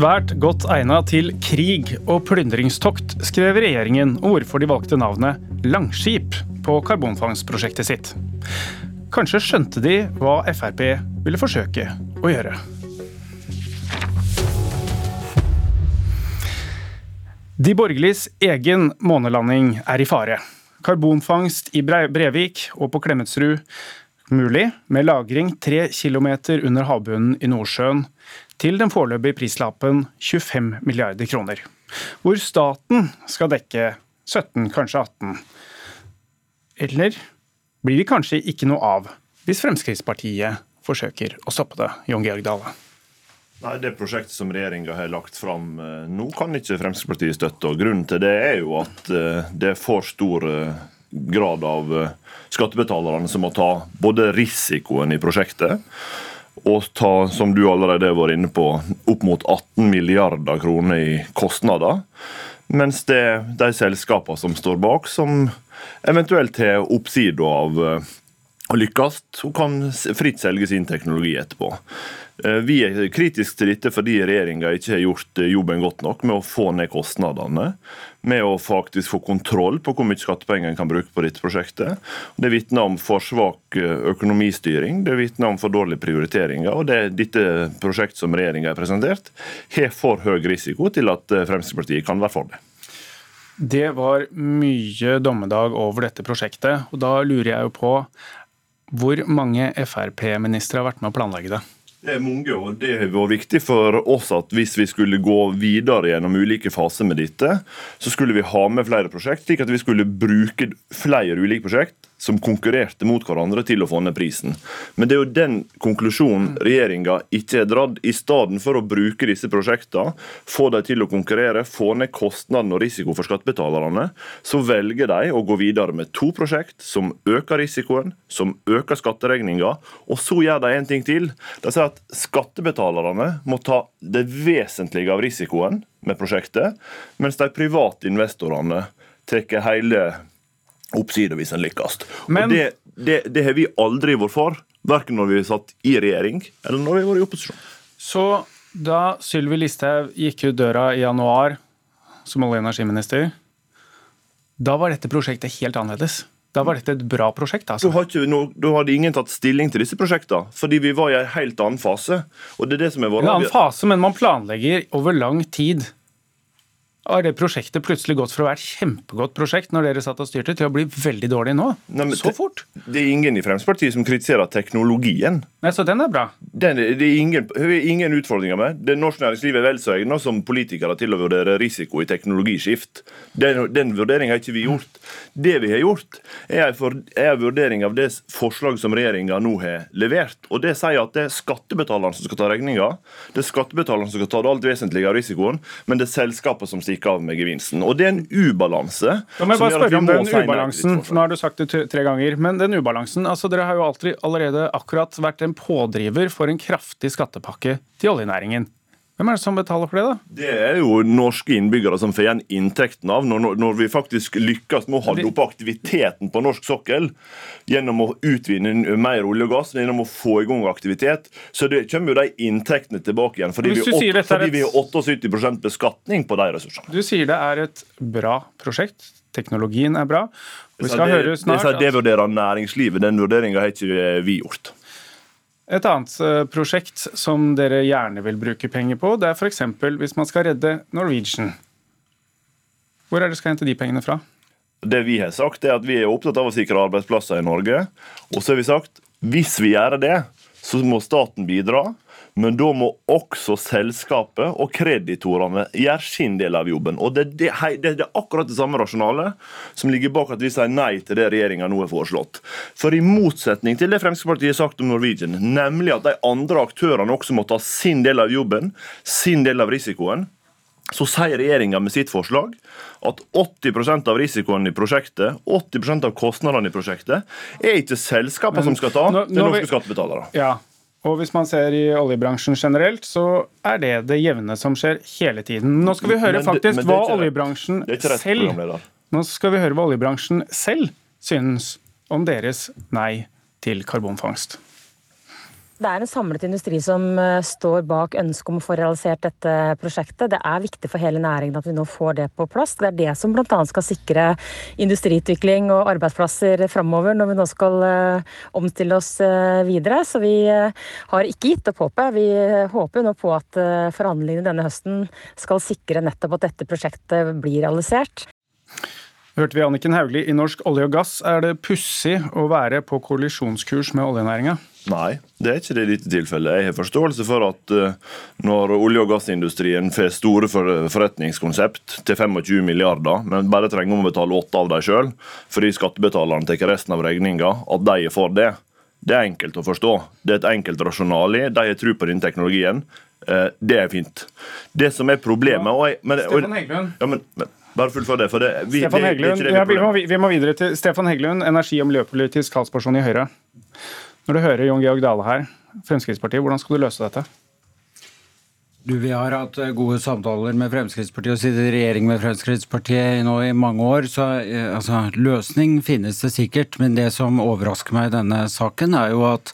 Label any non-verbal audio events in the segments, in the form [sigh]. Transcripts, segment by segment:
Svært godt egnet til krig og plyndringstokt, skrev regjeringen om hvorfor de valgte navnet Langskip på karbonfangstprosjektet sitt. Kanskje skjønte de hva Frp ville forsøke å gjøre. De borgerliges egen månelanding er i fare. Karbonfangst i Brevik og på Klemetsrud mulig, med lagring tre kilometer under havbunnen i Nordsjøen til den foreløpige prislappen 25 milliarder kroner. Hvor staten skal dekke 17, kanskje 18. Eller blir det kanskje ikke noe av hvis Fremskrittspartiet forsøker å stoppe det, Jon Georg Dale? Nei, Det prosjektet som regjeringa har lagt fram eh, nå, kan ikke Fremskrittspartiet støtte. og Grunnen til det er jo at eh, det er for stor eh, grad av skattebetalerne som må ta både risikoen i prosjektet og ta, som du allerede har vært inne på, opp mot 18 milliarder kroner i kostnader. Mens det er de selskapene som står bak, som eventuelt har oppsida av eh, lykkes, og kan fritt selge sin teknologi etterpå. Eh, vi er kritiske til dette fordi regjeringa ikke har gjort eh, jobben godt nok med å få ned kostnadene. Med å faktisk få kontroll på hvor mye skattepenger en kan bruke på dette prosjektet. Det vitner om for svak eh, økonomistyring, det vitner om for dårlige prioriteringer. Og det, dette prosjektet som regjeringa har presentert, har for høy risiko til at Fremskrittspartiet kan være for det. Det var mye dommedag over dette prosjektet. og Da lurer jeg jo på hvor mange Frp-ministre har vært med å planlegge det? Det er mange, og det har vært viktig for oss at hvis vi skulle gå videre gjennom ulike faser med dette, så skulle vi ha med flere prosjekt, slik at vi skulle bruke flere ulike prosjekt som konkurrerte mot hverandre til å få ned prisen. Men det er jo den konklusjonen regjeringa ikke har dratt. I stedet for å bruke disse prosjektene, få dem til å konkurrere, få ned kostnaden og risiko for skattebetalerne, så velger de å gå videre med to prosjekt som øker risikoen, som øker skatteregninga, og så gjør de en ting til. De sier at skattebetalerne må ta det vesentlige av risikoen med prosjektet, mens de private investorene tar hele oppsider hvis en lykkes. Men... Og det, det, det, har vi aldri vært for, verken når vi satt i regjering eller når vi har vært i opposisjon. Så da Sylvi Listhaug gikk ut døra i januar som olje- og energiminister, da var dette prosjektet helt annerledes? Da var dette et bra prosjekt? altså. Da hadde, hadde, ingen tatt stilling til disse prosjektene, fordi vi var i en helt annen fase. og det er det som er vår... En annen fase, men man planlegger over lang tid har det prosjektet plutselig gått fra å være et kjempegodt prosjekt når dere satt og styrte, til å bli veldig dårlig nå? Nei, så fort? Det er ingen i Fremskrittspartiet som kritiserer teknologien. Nei, Så den er bra? Den, det er ingen, ingen utfordringer med. Det Norsk næringsliv er vel så egnet som politikere til å vurdere risiko i teknologiskift. Den, den vurderinga har ikke vi gjort. Det vi har gjort, er en vurdering av det forslaget som regjeringa nå har levert. Og Det sier at det er skattebetalerne som skal ta regninga. Det er skattebetalerne som skal ta det alt vesentlige av risikoen, men det er selskapet som stikker av med gevinsten. Og Det er en ubalanse. Da må jeg bare spørre om den ubalansen. Nå har du sagt det tre ganger. Men den ubalansen, altså Dere har jo alltid, allerede akkurat vært en pådriver for en kraftig skattepakke til oljenæringen. Hvem er det som betaler for det, da? Det er jo norske innbyggere som får igjen inntekten av, når, når vi faktisk lykkes med å holde oppe aktiviteten på norsk sokkel gjennom å utvinne mer olje og gass, gjennom å få i gang aktivitet. Så det kommer jo de inntektene tilbake igjen, fordi, vi, åt, fordi et... vi har 78% beskatning på de ressursene. Du sier det er et bra prosjekt. Teknologien er bra. Vi skal høre snart... Det, det vurderer næringslivet. Den vurderinga har ikke vi gjort. Et annet eh, prosjekt som dere gjerne vil bruke penger på, det er f.eks. hvis man skal redde Norwegian. Hvor er det skal hente de pengene fra? Det Vi har sagt er at vi er opptatt av å sikre arbeidsplasser i Norge. Og så har vi sagt hvis vi gjør det, så må staten bidra. Men da må også selskapet og kreditorene gjøre sin del av jobben. Og Det, det, det, er akkurat det samme rasjonalet som ligger bak at vi sier nei til det regjeringa nå har foreslått. For i motsetning til det Fremskrittspartiet har sagt om Norwegian, nemlig at de andre aktørene også må ta sin del av jobben, sin del av risikoen, så sier regjeringa med sitt forslag at 80% av risikoen i prosjektet, 80% av kostnadene i prosjektet, er ikke selskapet som skal ta, det er norske skattebetalere. Ja, og hvis man ser i oljebransjen generelt, så er det det jevne som skjer hele tiden. Nå skal vi høre faktisk hva oljebransjen selv Nå skal vi høre hva oljebransjen selv synes om deres nei til karbonfangst. Det er en samlet industri som eh, står bak ønsket om å få realisert dette prosjektet. Det er viktig for hele næringen at vi nå får det på plass. Det er det som bl.a. skal sikre industriutvikling og arbeidsplasser framover når vi nå skal eh, omstille oss eh, videre. Så vi har ikke gitt opp håpet. Vi håper nå på at forhandlingene denne høsten skal sikre nettopp at dette prosjektet blir realisert. Hørte vi Anniken Hauglie i Norsk olje og gass. Er det pussig å være på kollisjonskurs med oljenæringa? Nei, det er ikke det i dette tilfellet. Jeg har forståelse for at uh, når olje- og gassindustrien får store forretningskonsept til 25 milliarder, men bare trenger å betale åtte av dem sjøl, fordi skattebetalerne tar resten av regninga, at de er for det. Det er enkelt å forstå. Det er et enkelt rasjonale i. De har tro på den teknologien. Uh, det er fint. Det som er problemet og jeg, men, Stefan Heggelund. Ja, men, men, bare fullfør det. for det, vi, Stefan det, det ja, vi, må, vi, må, videre til Stefan Heggelund, energi- og miljøpolitisk talsperson i Høyre. Når du hører Jon Georg Dale her, Fremskrittspartiet, hvordan skal du løse dette? Du, Vi har hatt eh, gode samtaler med Fremskrittspartiet og sittet i regjering med Fremskrittspartiet nå i mange år. så eh, altså, Løsning finnes det sikkert, men det som overrasker meg i denne saken, er jo at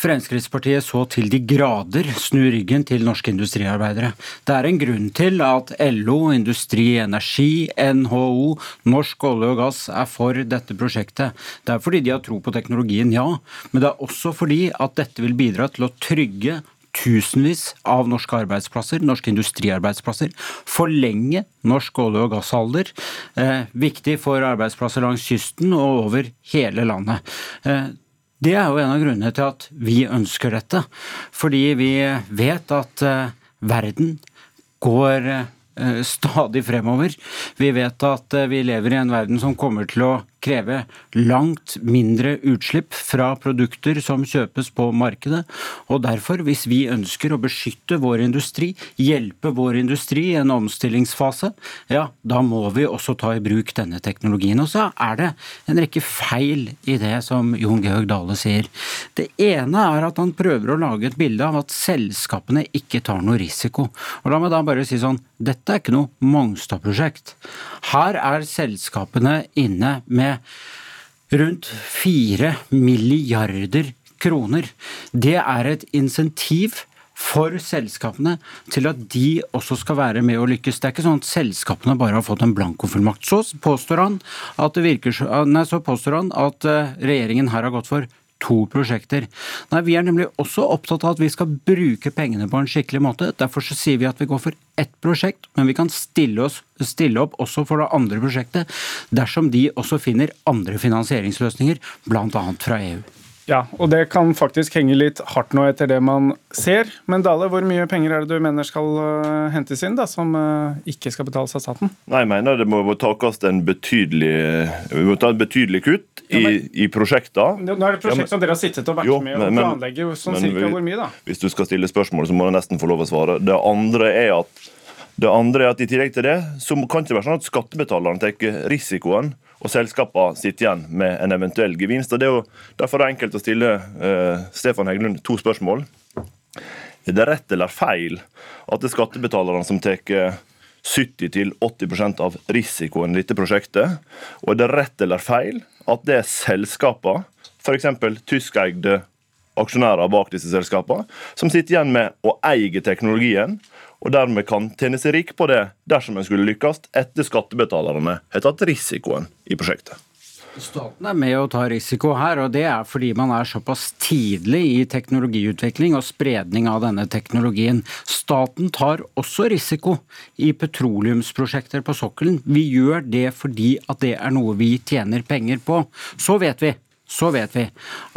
Fremskrittspartiet så til de grader snur ryggen til norske industriarbeidere. Det er en grunn til at LO, Industri Energi, NHO, Norsk olje og gass er for dette prosjektet. Det er fordi de har tro på teknologien, ja, men det er også fordi at dette vil bidra til å trygge tusenvis av norske arbeidsplasser, norske industriarbeidsplasser. Forlenge norsk olje- og gassalder. Eh, viktig for arbeidsplasser langs kysten og over hele landet. Eh, det er jo en av grunnene til at vi ønsker dette. Fordi vi vet at eh, verden går eh, stadig fremover. Vi vet at eh, vi lever i en verden som kommer til å kreve langt mindre utslipp fra produkter som kjøpes på markedet. Og derfor, hvis vi ønsker å beskytte vår industri, hjelpe vår industri i en omstillingsfase, ja, da må vi også ta i bruk denne teknologien. Og så er det en rekke feil i det som Jon Georg Dale sier. Det ene er at han prøver å lage et bilde av at selskapene ikke tar noe risiko. Og la meg da bare si sånn, dette er ikke noe Mongstad-prosjekt. Her er selskapene inne med rundt fire milliarder kroner. Det er et insentiv for selskapene til at de også skal være med å lykkes. Det er ikke sånn at selskapene bare har fått en blankofullmakt. Så påstår så påstår han at eh, regjeringen her har gått for to prosjekter. Nei, Vi er nemlig også opptatt av at vi skal bruke pengene på en skikkelig måte. Derfor så sier vi at vi går for ett prosjekt, men vi kan stille, oss, stille opp også for det andre prosjektet dersom de også finner andre finansieringsløsninger, bl.a. fra EU. Ja, og det kan faktisk henge litt hardt nå etter det man ser. Men Dale, hvor mye penger er det du mener skal uh, hentes inn, da, som uh, ikke skal betales av staten? Nei, Jeg mener det må takes en betydelig, vi må ta et betydelig kutt i, ja, i prosjekter. Nå er det prosjekt ja, som dere har sittet og vært jo, med og planlegger. Sånn cirka hvor mye, da? Hvis du skal stille spørsmål, så må du nesten få lov å svare. Det andre er at det andre er at i tillegg til det, så kan det ikke være sånn at skattebetalerne tar risikoen og selskapene sitter igjen med en eventuell gevinst. og det er jo Derfor er det enkelt å stille uh, Stefan Heggelund to spørsmål. Er det rett eller feil at det er skattebetalerne som tar 70-80% av risikoen i dette prosjektet? Og er det rett eller feil at det er selskapene, f.eks. tyskeide aksjonærer bak disse selskapene, som sitter igjen med å eie teknologien og dermed kan tjene seg rik på det dersom en skulle lykkes, etter skattebetalerne har tatt risikoen i prosjektet. Staten er med å ta risiko her, og det er fordi man er såpass tidlig i teknologiutvikling og spredning av denne teknologien. Staten tar også risiko i petroleumsprosjekter på sokkelen. Vi gjør det fordi at det er noe vi tjener penger på. Så vet vi så vet vi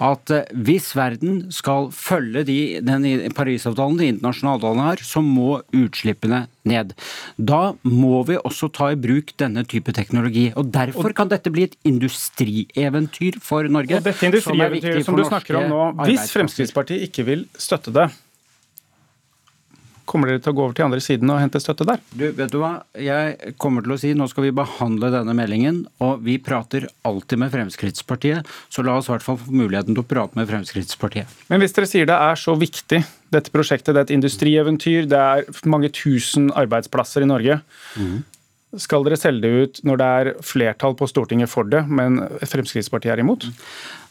at eh, hvis verden skal følge de, den Parisavtalen, de internasjonale avtalene her, så må utslippene ned. Da må vi også ta i bruk denne type teknologi. og Derfor kan dette bli et industrieventyr for Norge. Og dette industrieventyret som, som du snakker om nå, hvis Fremskrittspartiet ikke vil støtte det, Kommer dere til å gå over til andre siden og hente støtte der? Du, vet du hva? Jeg kommer til å si nå skal vi behandle denne meldingen, og vi prater alltid med Fremskrittspartiet, så la oss i hvert fall få muligheten til å prate med Fremskrittspartiet. Men hvis dere sier det er så viktig, dette prosjektet, det er et industrieventyr, det er mange tusen arbeidsplasser i Norge. Mm. Skal dere selge det ut når det er flertall på Stortinget for det, men Fremskrittspartiet er imot?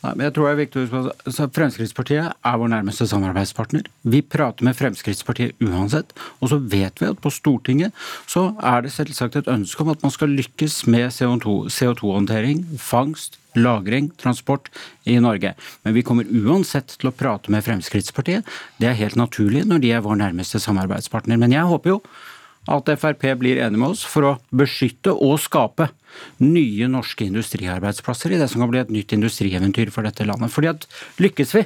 Nei, men jeg tror det er viktig å huske Fremskrittspartiet er vår nærmeste samarbeidspartner. Vi prater med Fremskrittspartiet uansett. Og så vet vi at på Stortinget så er det selvsagt et ønske om at man skal lykkes med CO2-håndtering, CO2 fangst, lagring, transport i Norge. Men vi kommer uansett til å prate med Fremskrittspartiet. Det er helt naturlig når de er vår nærmeste samarbeidspartner. Men jeg håper jo at Frp blir enig med oss for å beskytte og skape nye norske industriarbeidsplasser i det som kan bli et nytt industrieventyr for dette landet. Fordi at lykkes vi,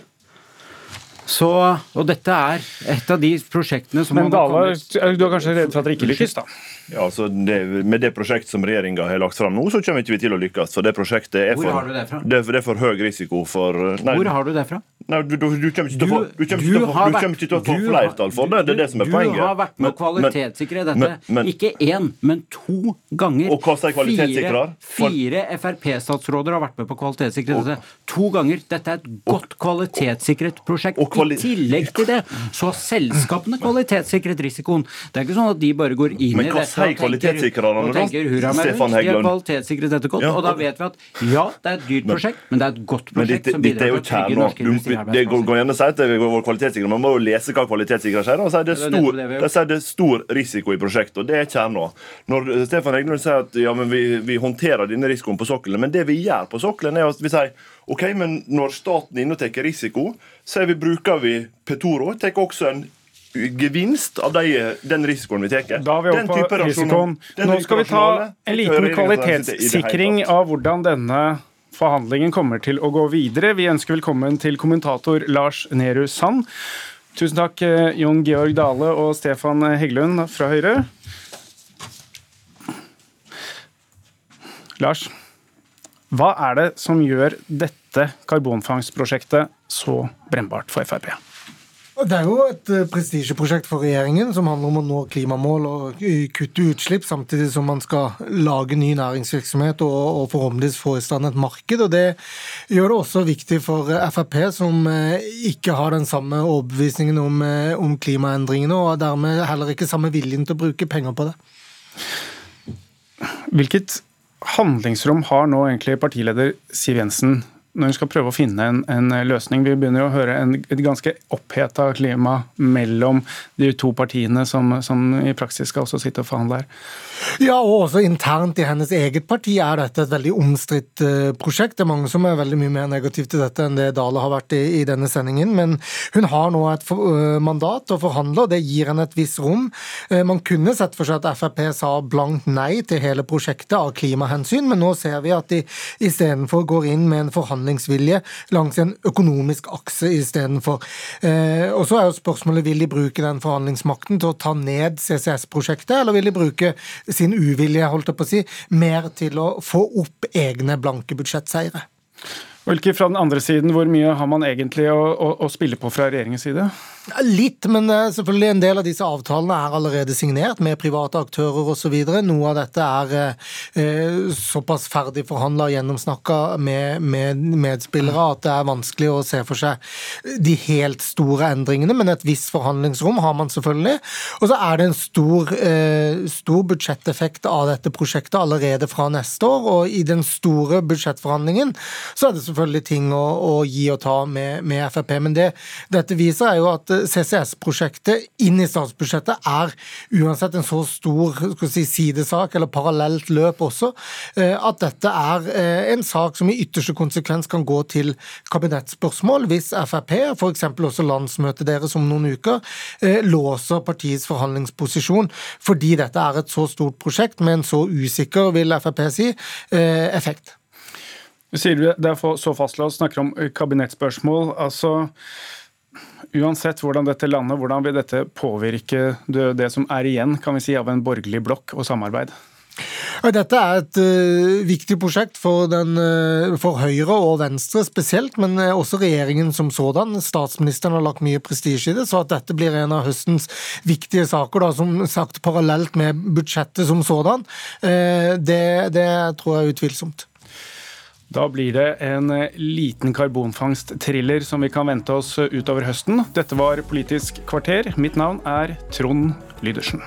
så, og dette er et av de prosjektene som Men Dale, du er kanskje redd for at dere ikke lykkes, da? Ja, altså det, Med det prosjektet som regjeringa har lagt fram nå, så kommer vi ikke til å lykkes. for det prosjektet er Hvor for, har du det fra? Det, det er for høy risiko for nei, Hvor har du det fra? Nei, du, du, du kommer ikke til å få, flertall for det. Det er det som er poenget. Du har vært med å kvalitetssikre dette. ikke én, men to ganger. Og hva sier kvalitetssikrer? Fire, Frp-statsråder har vært med på å kvalitetssikre dette. To ganger. Dette er et godt kvalitetssikret prosjekt. I tillegg til det så har selskapene [laughs] kvalitetssikret risikoen. Det er ikke sånn at de bare går inn i dette og tenker, og tenker hurra meg rundt. De har kvalitetssikret dette godt. Og da vet vi at ja, det er et dyrt prosjekt, men det er et godt prosjekt som bidrar til å trygge norske Du- Det går går gjerne å si at det går kvalitetssikring, man må jo lese hva kvalitetssikrer sier. Og sier det, Det stor, det er stor risiko i prosjektet, og det er kjernen. Når Stefan Heggelund sier at ja, men vi, vi håndterer denne risikoen på sokkelen, men det vi gjør på sokkelen, er at vi sier OK, men når staten er tar risiko, så vi, bruker vi Petoro. Tar også en gevinst av de, den risikoen vi tar. Da er vi Den oppe på risikoen. Nå skal vi ta en liten kvalitetssikring av hvordan denne forhandlingen kommer til å gå videre. Vi ønsker velkommen til kommentator Lars Nehru Sand. Tusen takk, eh, Jon Georg Dale og Stefan Heggelund fra Høyre. Lars, hva er det som gjør dette karbonfangstprosjektet så brennbart for Frp? Det er jo et eh, prestisjeprosjekt for regjeringen som handler om å nå klimamål og kutte utslipp, samtidig som man skal lage ny næringsvirksomhet og, og forhåpentligvis få i stand et marked. og Det gjør det også viktig for eh, Frp, som eh, ikke har den samme overbevisningen om, om klimaendringene, og dermed heller ikke samme viljen til å bruke penger på det. Hvilket handlingsrom har nå egentlig partileder Siv Jensen når hun skal prøve å finne en, en løsning? Vi begynner å høre en, et ganske oppheta klima mellom de to partiene som, som i praksis skal også sitte og forhandle her. Ja, og også internt i hennes eget parti er dette et veldig omstridt eh, prosjekt. Det er mange som er veldig mye mer negative til dette enn det Dale har vært i, i denne sendingen. Men hun har nå et for, eh, mandat å forhandle, og det gir henne et visst rom. Eh, man kunne sett for seg at Frp sa blankt nei til hele prosjektet av klimahensyn, men nå ser vi at de istedenfor går inn med en forhandlingsvilje langs en økonomisk akse istedenfor. Eh, og så er jo spørsmålet vil de bruke den forhandlingsmakten til å ta ned CCS-prosjektet, eller vil de bruke sin uvilje, holdt jeg på å si, mer til å få opp egne blanke budsjettseiere. Ulke, fra den andre siden, hvor mye har man egentlig å, å, å spille på fra regjeringens side? Litt, men eh, selvfølgelig en del av disse avtalene er allerede signert med private aktører osv. Noe av dette er eh, såpass ferdig forhandla og gjennomsnakka med, med medspillere at det er vanskelig å se for seg de helt store endringene, men et visst forhandlingsrom har man selvfølgelig. Og så er det en stor, eh, stor budsjetteffekt av dette prosjektet allerede fra neste år, og i den store budsjettforhandlingen så er det selvfølgelig ting å, å gi og ta med, med Frp. Men det dette viser er jo at CCS-prosjektet inn i statsbudsjettet er uansett en så stor si, sidesak, eller parallelt løp også, eh, at dette er eh, en sak som i ytterste konsekvens kan gå til kabinettspørsmål hvis Frp, f.eks. også landsmøtet deres om noen uker, eh, låser partiets forhandlingsposisjon fordi dette er et så stort prosjekt med en så usikker, vil Frp si, effekt. Du sier det er så fastlåst, snakker om kabinettspørsmål. altså Uansett hvordan dette lander, hvordan vil dette påvirke det, det som er igjen kan vi si, av en borgerlig blokk og samarbeid? Dette er et uh, viktig prosjekt for, den, uh, for, Høyre og Venstre spesielt, men uh, også regjeringen som sådan. Statsministeren har lagt mye prestisje i det, så at dette blir en av høstens viktige saker, da, som sagt parallelt med budsjettet som sådan, det, det tror jeg er utvilsomt. Da blir det en liten karbonfangst-thriller som vi kan vente oss utover høsten. Dette var Politisk kvarter. Mitt navn er Trond Lydersen.